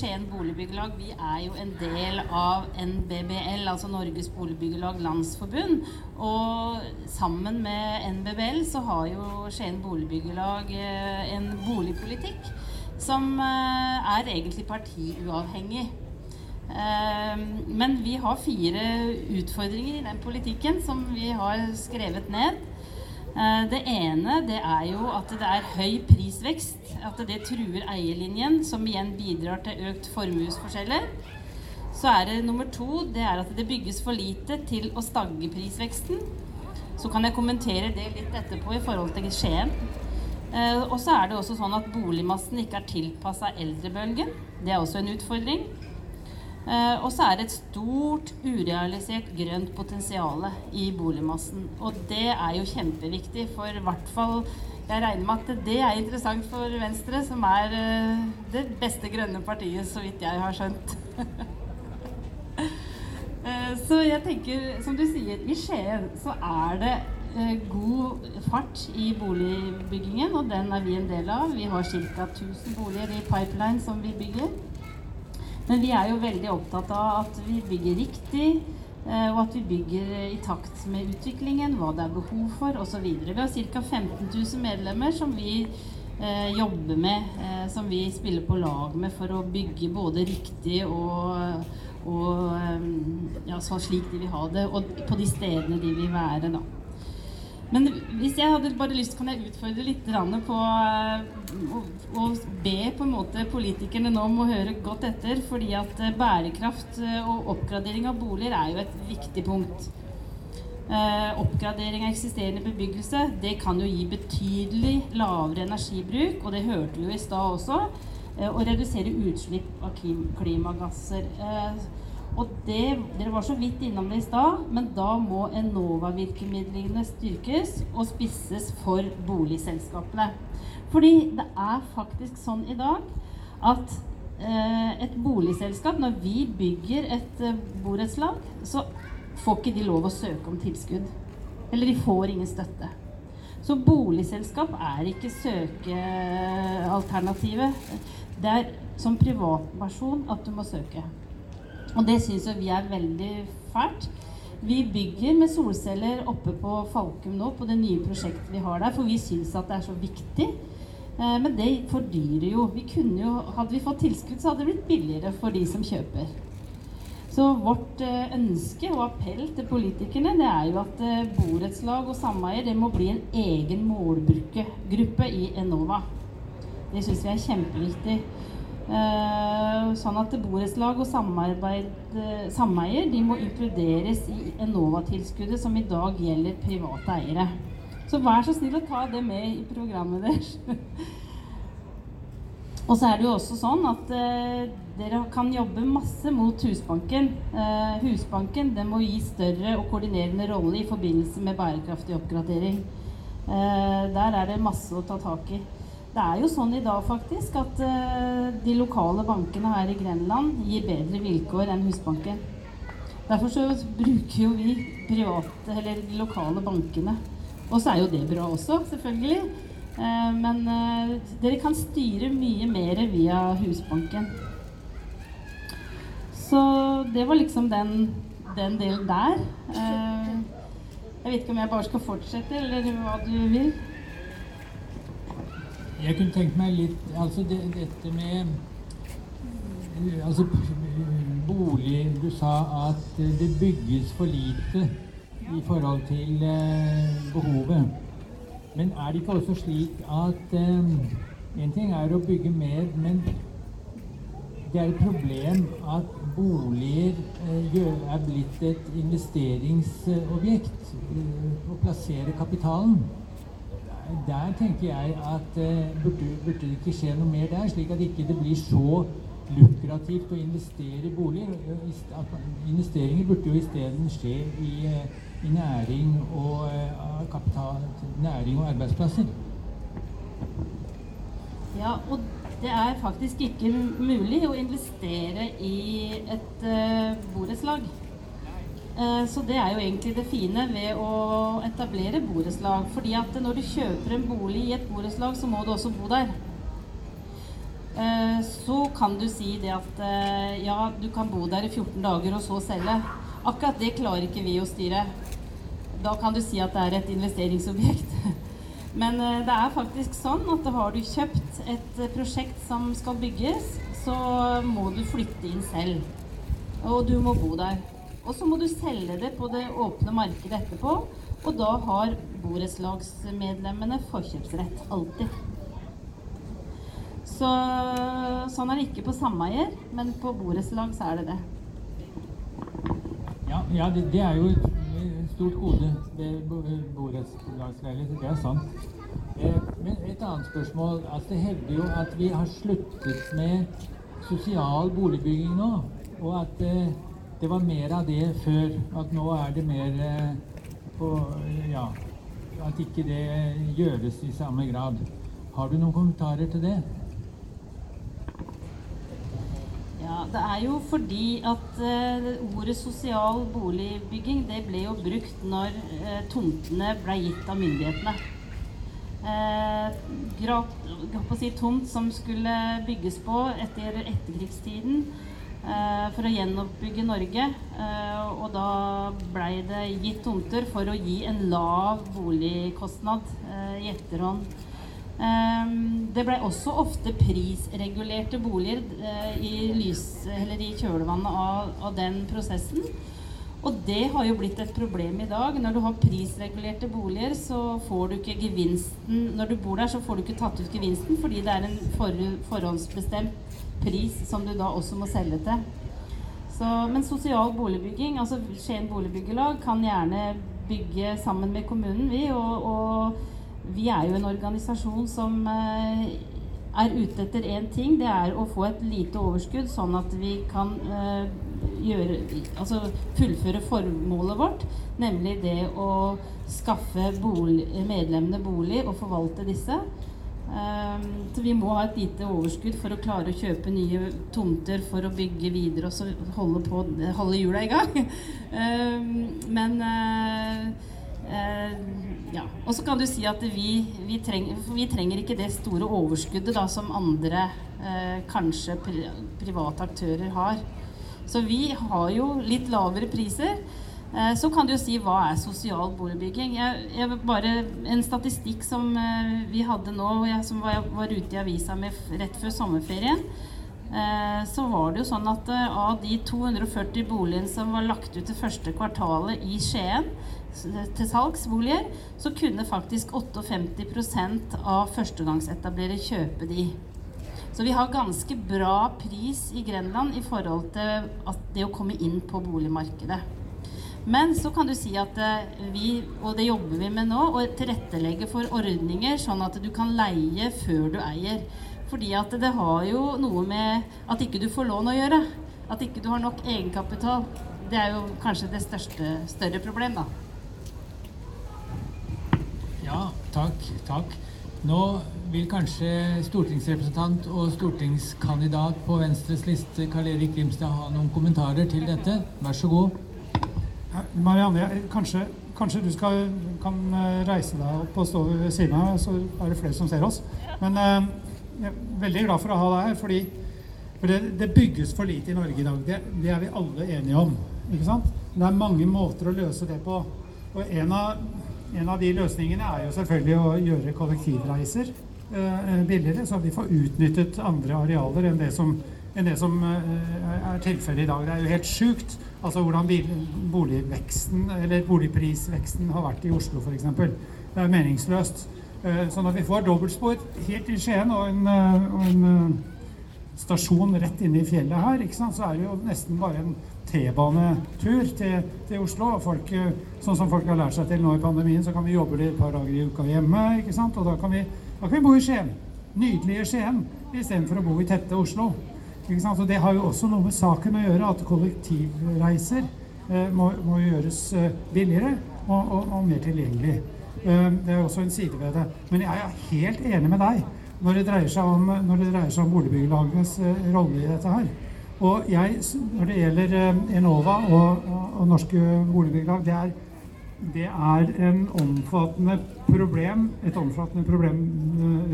Skien Boligbyggelag vi er jo en del av NBBL, altså Norges Boligbyggelag Landsforbund. Og sammen med NBBL så har jo Skien Boligbyggelag eh, en boligpolitikk som eh, er egentlig partiuavhengig. Eh, men vi har fire utfordringer i den politikken som vi har skrevet ned. Eh, det ene det er jo at det er høy prisvekst. At det truer eierlinjen, som igjen bidrar til økt formuesforskjeller. Så er det nummer to det er at det bygges for lite til å stagge prisveksten. Så kan jeg kommentere det litt etterpå i forhold til Skien. Eh, og så er det også sånn at boligmassen ikke er tilpassa eldrebølgen. Det er også en utfordring. Uh, og så er det et stort urealisert grønt potensial i boligmassen. Og det er jo kjempeviktig for i hvert fall Jeg regner med at det er interessant for Venstre, som er uh, det beste grønne partiet, så vidt jeg har skjønt. uh, så jeg tenker, som du sier, i Skien så er det god fart i boligbyggingen, og den er vi en del av. Vi har ca. 1000 boliger i pipeline som vi bygger. Men vi er jo veldig opptatt av at vi bygger riktig, eh, og at vi bygger i takt med utviklingen, hva det er behov for osv. Vi har ca. 15 000 medlemmer som vi eh, jobber med, eh, som vi spiller på lag med for å bygge både riktig og, og ja, slik de vil ha det, og på de stedene de vil være. da. Men hvis jeg hadde bare lyst, kan jeg utfordre litt på å, be på en måte politikerne nå om å høre godt etter. Fordi at eh, bærekraft eh, og oppgradering av boliger er jo et viktig punkt. Eh, oppgradering av eksisterende bebyggelse det kan jo gi betydelig lavere energibruk, og det hørte vi jo i stad også. Eh, og redusere utslipp av klimagasser. Eh, og det, Dere var så vidt innom det i stad, men da må Enova-virkemidlene styrkes og spisses for boligselskapene. Fordi det er faktisk sånn i dag at eh, et boligselskap, når vi bygger et eh, borettslag, så får ikke de lov å søke om tilskudd. Eller de får ingen støtte. Så boligselskap er ikke søkealternativet. Det er som privatperson at du må søke. Og det syns vi er veldig fælt. Vi bygger med solceller oppe på Falkum nå, på det nye prosjektet vi har der, for vi syns at det er så viktig. Eh, men det fordyrer jo. Vi jo. Hadde vi fått tilskudd, så hadde det blitt billigere for de som kjøper. Så vårt eh, ønske og appell til politikerne det er jo at eh, borettslag og sameier det må bli en egen målgruppe i Enova. Det syns vi er kjempeviktig. Eh, sånn at borettslag og eh, sameier må inkluderes i Enova-tilskuddet som i dag gjelder private eiere. Så vær så snill å ta det med i programmet deres. og så er det jo også sånn at eh, dere kan jobbe masse mot Husbanken. Eh, Husbanken må gi større og koordinerende rolle i forbindelse med bærekraftig oppgradering. Eh, der er det masse å ta tak i. Det er jo sånn i dag faktisk at uh, de lokale bankene her i Grenland gir bedre vilkår enn Husbanken. Derfor så bruker jo vi private, eller de lokale bankene. Og så er jo det bra også, selvfølgelig. Uh, men uh, dere kan styre mye mer via Husbanken. Så det var liksom den, den delen der. jeg vet ikke om jeg bare skal fortsette, eller hva du vil. Jeg kunne tenkt meg litt Altså det, dette med Altså bolig Du sa at det bygges for lite i forhold til eh, behovet. Men er det ikke også slik at eh, En ting er å bygge mer, men det er et problem at boliger eh, er blitt et investeringsobjekt å plassere kapitalen der tenker jeg at uh, burde, det ikke skje noe mer der, slik at ikke det blir så lukrativt å investere i boliger. Investeringer burde jo isteden skje i, uh, i, næring og uh, kapital, næring og arbeidsplasser. Ja, og det er faktisk ikke mulig å investere i et borettslag. Eh, så det er jo egentlig det fine ved å etablere borettslag. Fordi at når du kjøper en bolig i et borettslag, så må du også bo der. Eh, så kan du si det at eh, ja, du kan bo der i 14 dager og så selge. Akkurat det klarer ikke vi å styre. Da kan du si at det er et investeringsobjekt. Men det er faktisk sånn at har du kjøpt et prosjekt som skal bygges, så må du flytte inn selv. Og du må bo der. Og så må du selge det på det åpne markedet etterpå. Og da har borettslagsmedlemmene forkjøpsrett. Alltid. Så sånn er det ikke på sameier, men på borettslag så er det det. Ja, ja det, det, er jo et stort gode ved borettslagsleiligheter. Det er sant. Eh, men et annet spørsmål. Altså, det hevder jo at vi har sluttet med sosial boligbygging nå. Og at eh, det var mer av det før. At nå er det mer eh, på Ja. At ikke det gjøres i samme grad. Har du noen kommentarer til det? Ja, Det er jo fordi at uh, ordet sosial boligbygging det ble jo brukt når uh, tomtene ble gitt av myndighetene. Uh, si, tomt som skulle bygges på etter etterkrigstiden for å gjenoppbygge Norge. Eh, og da blei det gitt tomter for å gi en lav boligkostnad eh, i etterhånd. Det blei også ofte prisregulerte boliger i, lys, i kjølvannet av, av, den prosessen. Og det har jo blitt et problem i dag. Når du har prisregulerte boliger, så får du ikke gevinsten Når du bor der, så får du ikke tatt ut gevinsten fordi det er en for, forhåndsbestemt pris som du da også må selge til. Så, men sosial boligbygging, altså Skien boligbyggelag, kan gjerne bygge sammen med kommunen, vi. Og, og vi er jo en organisasjon som eh, er ute etter én ting. Det er å få et lite overskudd, sånn at vi kan eh, gjøre, altså fullføre formålet vårt, nemlig det å skaffe bolig, medlemmene bolig og forvalte disse. Um, så vi må ha et lite overskudd for å klare å kjøpe nye tomter for å bygge videre og så holde, på, holde hjula i gang. um, men uh, uh, ja. Og så kan du si at vi, vi, trenger, vi trenger ikke det store overskuddet da, som andre, uh, kanskje private aktører, har. Så vi har jo litt lavere priser. Eh, så kan du jo si hva er sosial boligbygging? Jeg, jeg bare, en statistikk som eh, vi hadde nå, jeg, som var, var, ute i avisa med rett før sommerferien, eh, så var det jo sånn at av de 240 boligene som var lagt ut det første kvartalet i Skien til salgsboliger, så kunne faktisk 58% av førstegangsetablerere kjøpe de. Så vi har ganske bra pris i Grenland i forhold til det å komme inn på boligmarkedet. Men så kan du si at eh, vi, og det jobber vi med nå, å tilrettelegge for ordninger sånn at du kan leie før du eier. Fordi at det har jo noe med at ikke du får lån å gjøre. At ikke du har nok egenkapital. Det er jo kanskje det største, større problem, da. Ja, takk. Takk. Nå vil kanskje stortingsrepresentant og stortingskandidat på Venstres liste Karl Erik Grimstad ha noen kommentarer til dette. Vær så god. Marianne, kanskje, kanskje, du skal, kan eh, reise deg opp og stå ved siden av så er det flere som ser oss. Men eh, jeg er veldig glad for å ha deg her, fordi for det, det, bygges for lite i Norge i dag. Det, det, er vi alle enige om. ikke sant? Det er mange måter å løse det på. Og en av, en av de løsningene er jo selvfølgelig å gjøre kollektivreiser eh, billigere, så vi får utnyttet andre arealer enn det som enn det som eh, er tilfellet i dag. Det er jo helt sjukt altså hvordan boligveksten, eller boligprisveksten har vært i Oslo f.eks. Det er meningsløst. Sånn så når vi får dobbeltspor helt i Skien og en, eh, og en stasjon rett inne i fjellet her, så er det jo nesten bare en T-banetur til, til, Oslo. Folk, sånn som folk har lært seg til nå i pandemien, så kan vi jobbe et par dager i uka hjemme. ikke sant? Og da kan vi, da kan vi bo i Skien. Nydelige Skien istedenfor å bo i tette Oslo. Så det har jo også noe med saken å gjøre, at kollektivreiser eh, må, må, gjøres eh, billigere og, og, og, mer tilgjengelig. Eh, det er også en side ved det. Men jeg er helt enig med deg når det dreier seg om, om boligbyggelagenes rolle i dette her. Og jeg, når det gjelder Enova og, og, norske boligbyggelag, det er, det er en omfattende problem, et omfattende problem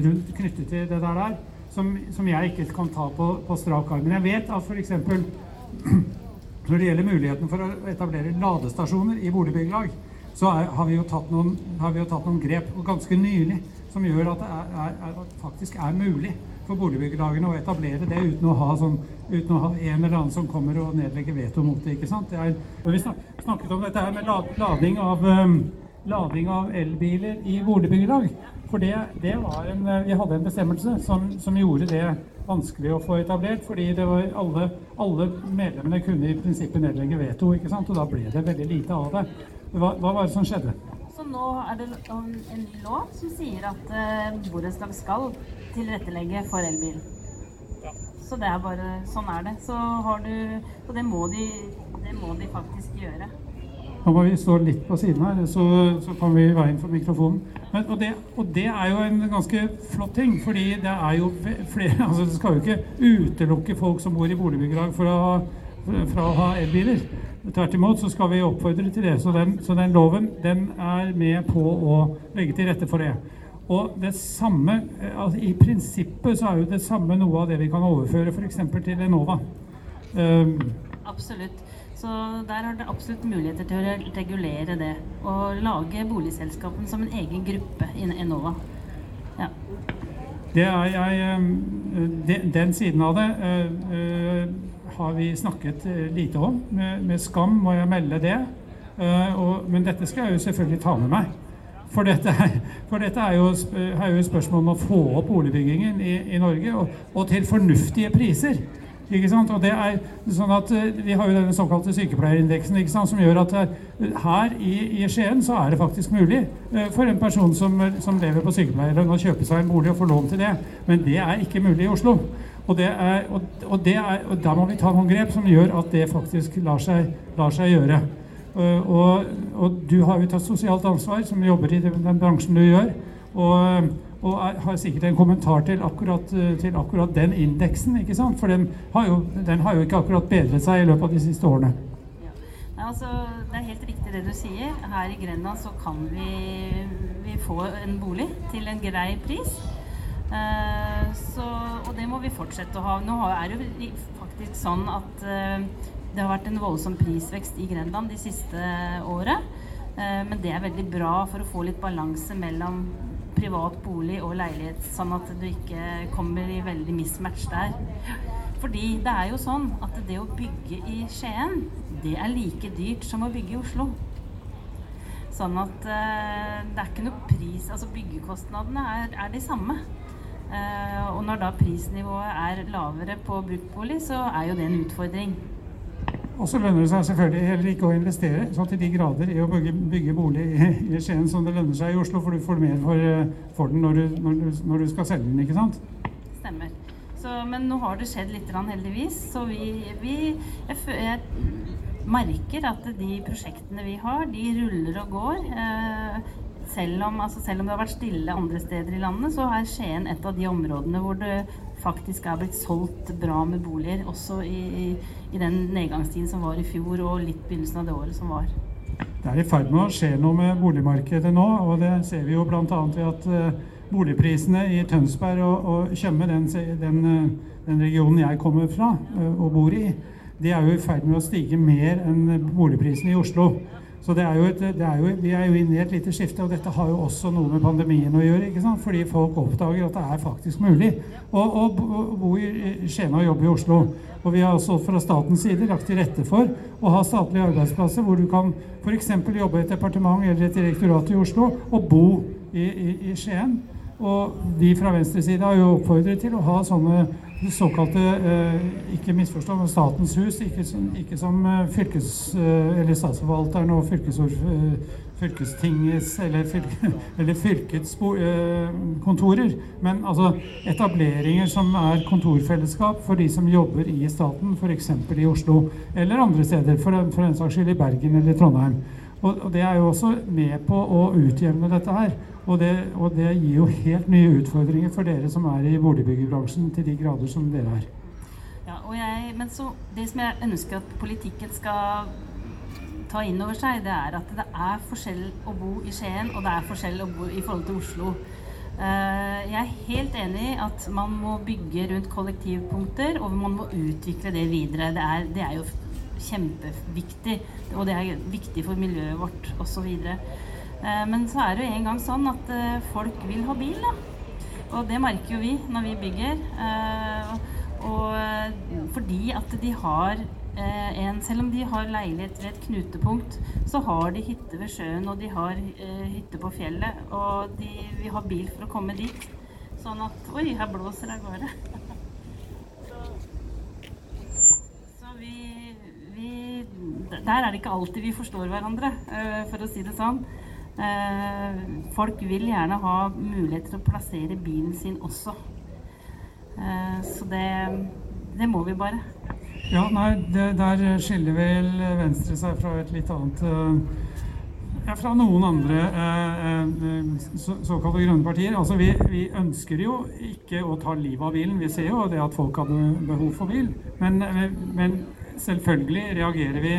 rundt knyttet til det der der som, som jeg ikke kan ta på, på strak arm. Men jeg vet at f.eks. når det gjelder muligheten for å etablere ladestasjoner i boligbyggelag, så er, har, vi noen, har, vi jo tatt noen, grep ganske nylig som gjør at det er, er, er, faktisk er mulig for boligbyggelagene å etablere det uten å ha, sånn, uten å ha en eller annen som kommer og nedlegger veto mot det. ikke sant? Det vi snakket om dette her med lading av, um, lading av elbiler i boligbyggelag. For det, det var en, vi hadde en bestemmelse som, som, gjorde det vanskelig å få etablert. Fordi det var alle, alle medlemmene kunne i prinsippet nedlegge veto, ikke sant? og da ble det veldig lite av det. Hva, hva var det som skjedde? Så nå er det en ny lov som sier at uh, borettslag skal tilrettelegge for elbil. Ja. Så det er bare Sånn er det. Så har du Og det må de, det må de faktisk gjøre. Nå må vi stå litt på siden her, så, så kan vi i inn for mikrofonen. Men, og, det, og, det, er jo en ganske flott ting, fordi det er jo flere altså Det skal jo ikke utelukke folk som bor i boligbyggelag fra, fra å ha elbiler. Tvert imot så skal vi oppfordre til det. Så den, så den loven den er med på å legge til rette for det. Og det samme, altså I prinsippet så er jo det samme noe av det vi kan overføre f.eks. til Enova. Um, absolutt. Så der har dere absolutt muligheter til å regulere det. Og lage boligselskapene som en egen gruppe i Enova. Ja. Er jeg den, den siden av det uh, uh, har vi snakket lite om. Med, skam må jeg melde det. Men dette skal jeg jo selvfølgelig ta med meg. For dette, for dette er, jo, er, jo, et spørsmål om å få opp boligbyggingen i, i Norge, og, og, til fornuftige priser. Ikke sant? Og det er sånn at eh, Vi har jo denne såkalte sykepleierindeksen ikke sant? som gjør at eh, her i, i, Skien så er det faktisk mulig eh, for en person som, som lever på sykepleierlønn å kjøpe seg en bolig og få lån til det. Men det er ikke mulig i Oslo. Og, er, og, og, er, og der må vi ta noen grep som gjør at det faktisk lar seg, lar seg gjøre. Og, og, du har jo tatt sosialt ansvar, som jobber i den bransjen du gjør. Og, og er, har sikkert en kommentar til akkurat, eh, til akkurat den indeksen. ikke sant? For den har, jo, den har, jo, ikke akkurat bedret seg i løpet av de siste årene. Ja. Nei, altså, det er helt riktig det du sier. Her i Grenland så kan vi, vi få en bolig til en grei pris. Uh, så, og det må vi fortsette å ha. Nå er det jo faktisk sånn at uh, det har vært en voldsom prisvekst i Grenland de siste året. Uh, men det er veldig bra for å få litt balanse mellom privat bolig og leilighet, sånn at du ikke kommer i veldig mismatch der. Fordi det er jo sånn at det å bygge i Skien, det er like dyrt som å bygge i Oslo. Sånn at uh, det er ikke noe pris Altså byggekostnadene er, er de samme. Uh, og når da prisnivået er lavere på bruktbolig, så er jo det en utfordring. Og så lønner det seg selvfølgelig heller ikke å investere så til de grader i å bygge, bygge bolig i, i Skien som det lønner seg i Oslo, for du får mer for, eh, for den når du, når, du, når du, skal selge den, ikke sant? Stemmer. Så, men nå har det skjedd litt, heldigvis. Så vi, vi jeg, jeg, merker at de prosjektene vi har, de ruller og går. Eh, selv om, altså selv om, det har vært stille andre steder i landet, så er Skien et av de områdene hvor det faktisk er blitt solgt bra med boliger. Også i, i, den nedgangstiden som var i fjor, og litt begynnelsen av det året som var. Det er i ferd med å skje noe med boligmarkedet nå, og det ser vi jo bl.a. ved at uh, boligprisene i Tønsberg og, og Tjøme, den, den, uh, den, regionen jeg kommer fra uh, og bor i, de er jo i ferd med å stige mer enn boligprisene i Oslo. Så det er jo et, det er jo, Vi er jo inne i et lite skifte, og dette har jo også noe med pandemien å gjøre. ikke sant? Fordi folk oppdager at det er faktisk mulig å, bo i Skien og jobbe i Oslo. Og vi har også fra statens side lagt til rette for å ha statlige arbeidsplasser hvor du kan f.eks. jobbe i et departement eller et direktorat i Oslo og bo i, i, i Skien. Og vi fra venstre side har jo oppfordret til å ha sånne såkalte eh, Ikke misforstå, men Statens hus. Ikke som, ikke som eh, fylkes, eh, statsforvalteren og fylkestingets eller, fylke, eller fylkets kontorer. Men altså etableringer som er kontorfellesskap for de som jobber i staten, f.eks. i Oslo eller andre steder, for, for den saks skyld i Bergen eller Trondheim. Og, og det er jo også med på å utjevne dette her. Og det, og det, gir jo helt nye utfordringer for dere som er i boligbyggerbransjen, til de grader som dere er. Ja, og jeg, men så, Det som jeg ønsker at politikken skal ta inn over seg, det er at det er forskjell å bo i Skien, og det er forskjell å bo i forhold til Oslo. Eh, jeg er helt enig i at man må bygge rundt kollektivpunkter, og man må utvikle det videre. Det er, det er jo kjempeviktig, og det er viktig for miljøet vårt osv. Eh, men så er det jo en gang sånn at eh, folk vil ha bil, da. Og det merker jo vi når vi bygger. Og fordi at de har en, selv om de har leilighet ved et knutepunkt, så har de hytte ved sjøen og de har hytte på fjellet. Og de vil ha bil for å komme dit. Sånn at Oi, her blåser det av gårde. Der er det ikke alltid vi forstår hverandre, for å si det sånn. Folk vil gjerne ha mulighet til å plassere bilen sin også. Så det, det må vi bare. Ja, nei, det, der skiller vel Venstre seg fra et litt annet ja, Fra noen andre eh, eh, så, såkalte grønne partier. Altså, vi, vi, ønsker jo ikke å ta livet av bilen. Vi ser jo det at folk hadde behov for bil. Men, men selvfølgelig reagerer vi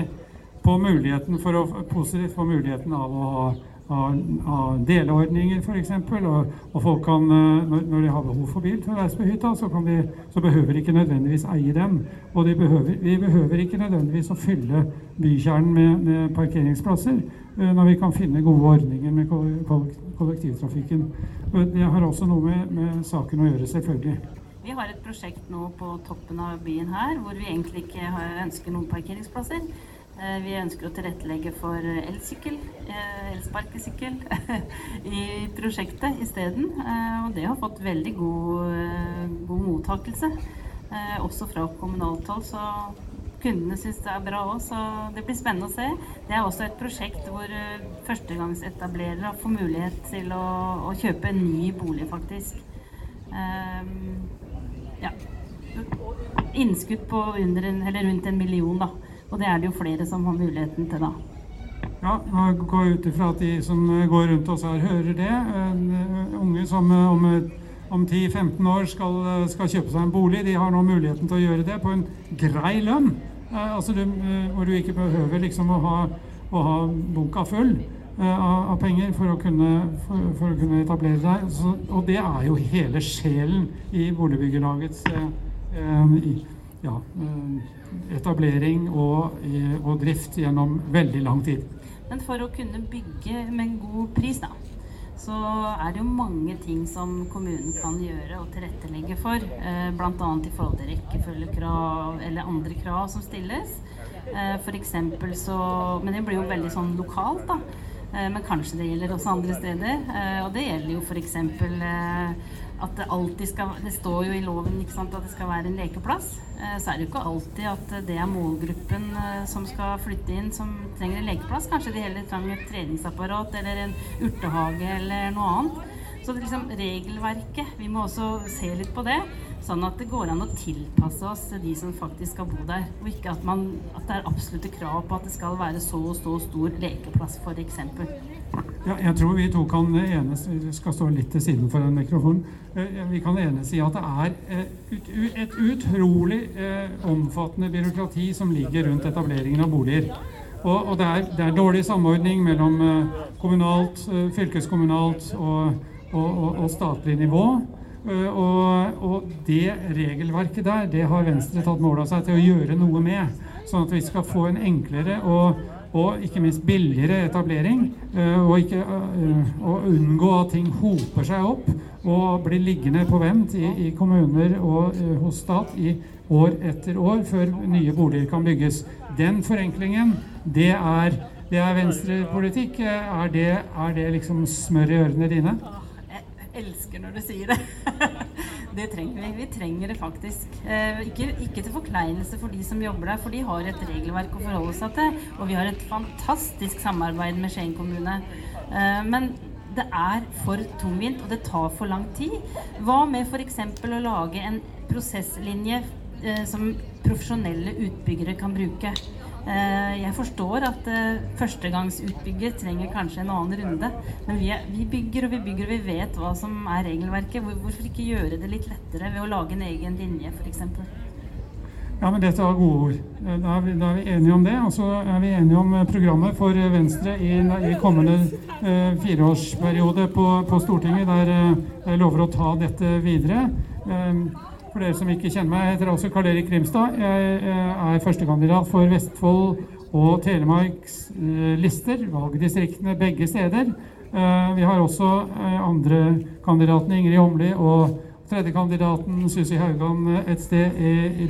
på muligheten for å, positivt på muligheten av å ha av, av deleordninger f.eks. Og, og folk kan, eh, når, når, de har behov for bil til å reise på hytta, så, de, så behøver de ikke nødvendigvis eie dem. Og de behøver, vi behøver ikke nødvendigvis å fylle bykjernen med, med parkeringsplasser uh, når vi kan finne gode ordninger med kollektivtrafikken. Det har også noe med, med saken å gjøre, selvfølgelig. Vi har et prosjekt nå på toppen av byen her hvor vi egentlig ikke ønsker noen parkeringsplasser. Eh, vi ønsker å tilrettelegge for elsykkel, eh, elsparkesykkel, i prosjektet isteden. Eh, og det har fått veldig god, god mottakelse, også fra kommunalt hold. Så kundene syns det er bra òg, så det blir spennende å se. Det er også et prosjekt hvor førstegangsetablerere får mulighet til å, å, kjøpe en ny bolig, faktisk. ja. Innskudd på under en, eller rundt en million, da. Og det er det jo flere som har muligheten til, da. Ja, nå går jeg ut ifra at de som går rundt oss her, hører det. Eh, unge som eh, om, om 10-15 år skal, skal, kjøpe seg en bolig, de har nå muligheten til å gjøre det på en grei lønn. Eh, altså du, hvor du ikke behøver liksom å ha, å ha boka full av, av, penger for å kunne, for, for å kunne etablere deg. Så, og det er jo hele sjelen i boligbyggelagets eh, i, ja, etablering og, og, drift gjennom veldig lang tid. Men for å kunne bygge med god pris, da, så er det jo mange ting som kommunen kan gjøre og tilrettelegge for. Eh, Bl.a. i forhold til rekkefølgekrav eller andre krav som stilles. Eh, for så Men det blir jo veldig sånn lokalt, da. Eh, men kanskje det gjelder også andre steder. Eh, og det gjelder jo f.eks. At det alltid skal Det står jo i loven sant, at det skal være en lekeplass. Eh, så er det jo ikke alltid at det er målgruppen eh, som skal flytte inn, som trenger en lekeplass. Kanskje de heller trenger et treningsapparat eller en urtehage eller noe annet. Så det liksom regelverket Vi må også se litt på det. Sånn at det går an å tilpasse oss de som faktisk skal bo der. Og ikke at, man, at det er absolutte krav på at det skal være så og så stor lekeplass, f.eks. Ja, jeg tror vi to kan enes Vi skal stå litt til siden for den mikrofonen. Eh, vi kan enes i at det er eh, et utrolig eh, omfattende byråkrati som ligger rundt etableringen av boliger. Og, det, er, det, er, dårlig samordning mellom kommunalt, fylkeskommunalt og, og, og statlig nivå. Og, og, det regelverket der, det har Venstre tatt mål av seg til å gjøre noe med. Sånn at vi skal få en enklere og og ikke minst billigere etablering. Eh, og, ikke, og eh, unngå at ting hoper seg opp og blir liggende på vent i, i kommuner og eh, hos stat i år etter år før nye boliger kan bygges. Den forenklingen, det er, det er venstrepolitikk. Er er det liksom smør i ørene dine? Elsker når du sier det. Det trenger vi. Vi trenger det faktisk. Eh, ikke, ikke, til forkleinelse for de som jobber der, for de har et regelverk å forholde seg til. Og vi har et fantastisk samarbeid med Skien kommune. Eh, men det er for tungvint, og det tar for lang tid. Hva med f.eks. å lage en prosesslinje eh, som profesjonelle utbyggere kan bruke? Eh, jeg forstår at eh, førstegangsutbygger trenger kanskje en annen runde. Men vi, er, bygger og vi bygger og vi vet hva som er regelverket. Hvorfor ikke gjøre det litt lettere ved å lage en egen linje, f.eks.? Ja, men dette var gode ord. Eh, Da er vi, da er vi enige om det. Og så er vi enige om programmet for Venstre i, i kommende eh, fireårsperiode på, på Stortinget, der eh, jeg lover å ta dette videre. Eh, for dere som ikke kjenner meg, jeg heter altså Karl Erik Grimstad. Jeg eh, er førstekandidat for Vestfold og Telemarks eh, lister, valgdistriktene begge steder. Eh, vi har også andre kandidatene, Ingrid Åmli og tredjekandidaten Susi Haugan et sted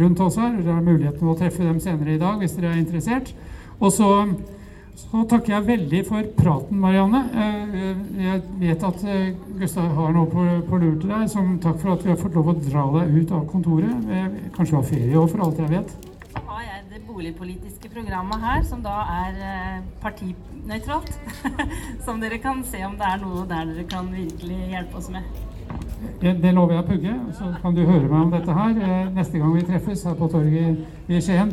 rundt oss her. Dere har muligheten å treffe dem senere i dag hvis dere er interessert. Og så, så takker jeg veldig for praten, Marianne. Eh, Jeg vet at eh, Gustav har noe på, på lur til deg. Som takk for at vi har fått lov å dra deg ut av kontoret. Eh, Kanskje du har ferie òg, for alt jeg vet. Så har jeg det boligpolitiske programmet her, som da er eh, partinøytralt. som dere kan se om det er noe der dere kan virkelig hjelpe oss med. Det, det lover jeg å pugge. Så kan du høre meg om dette her eh, neste gang vi treffes her på torget i Skien.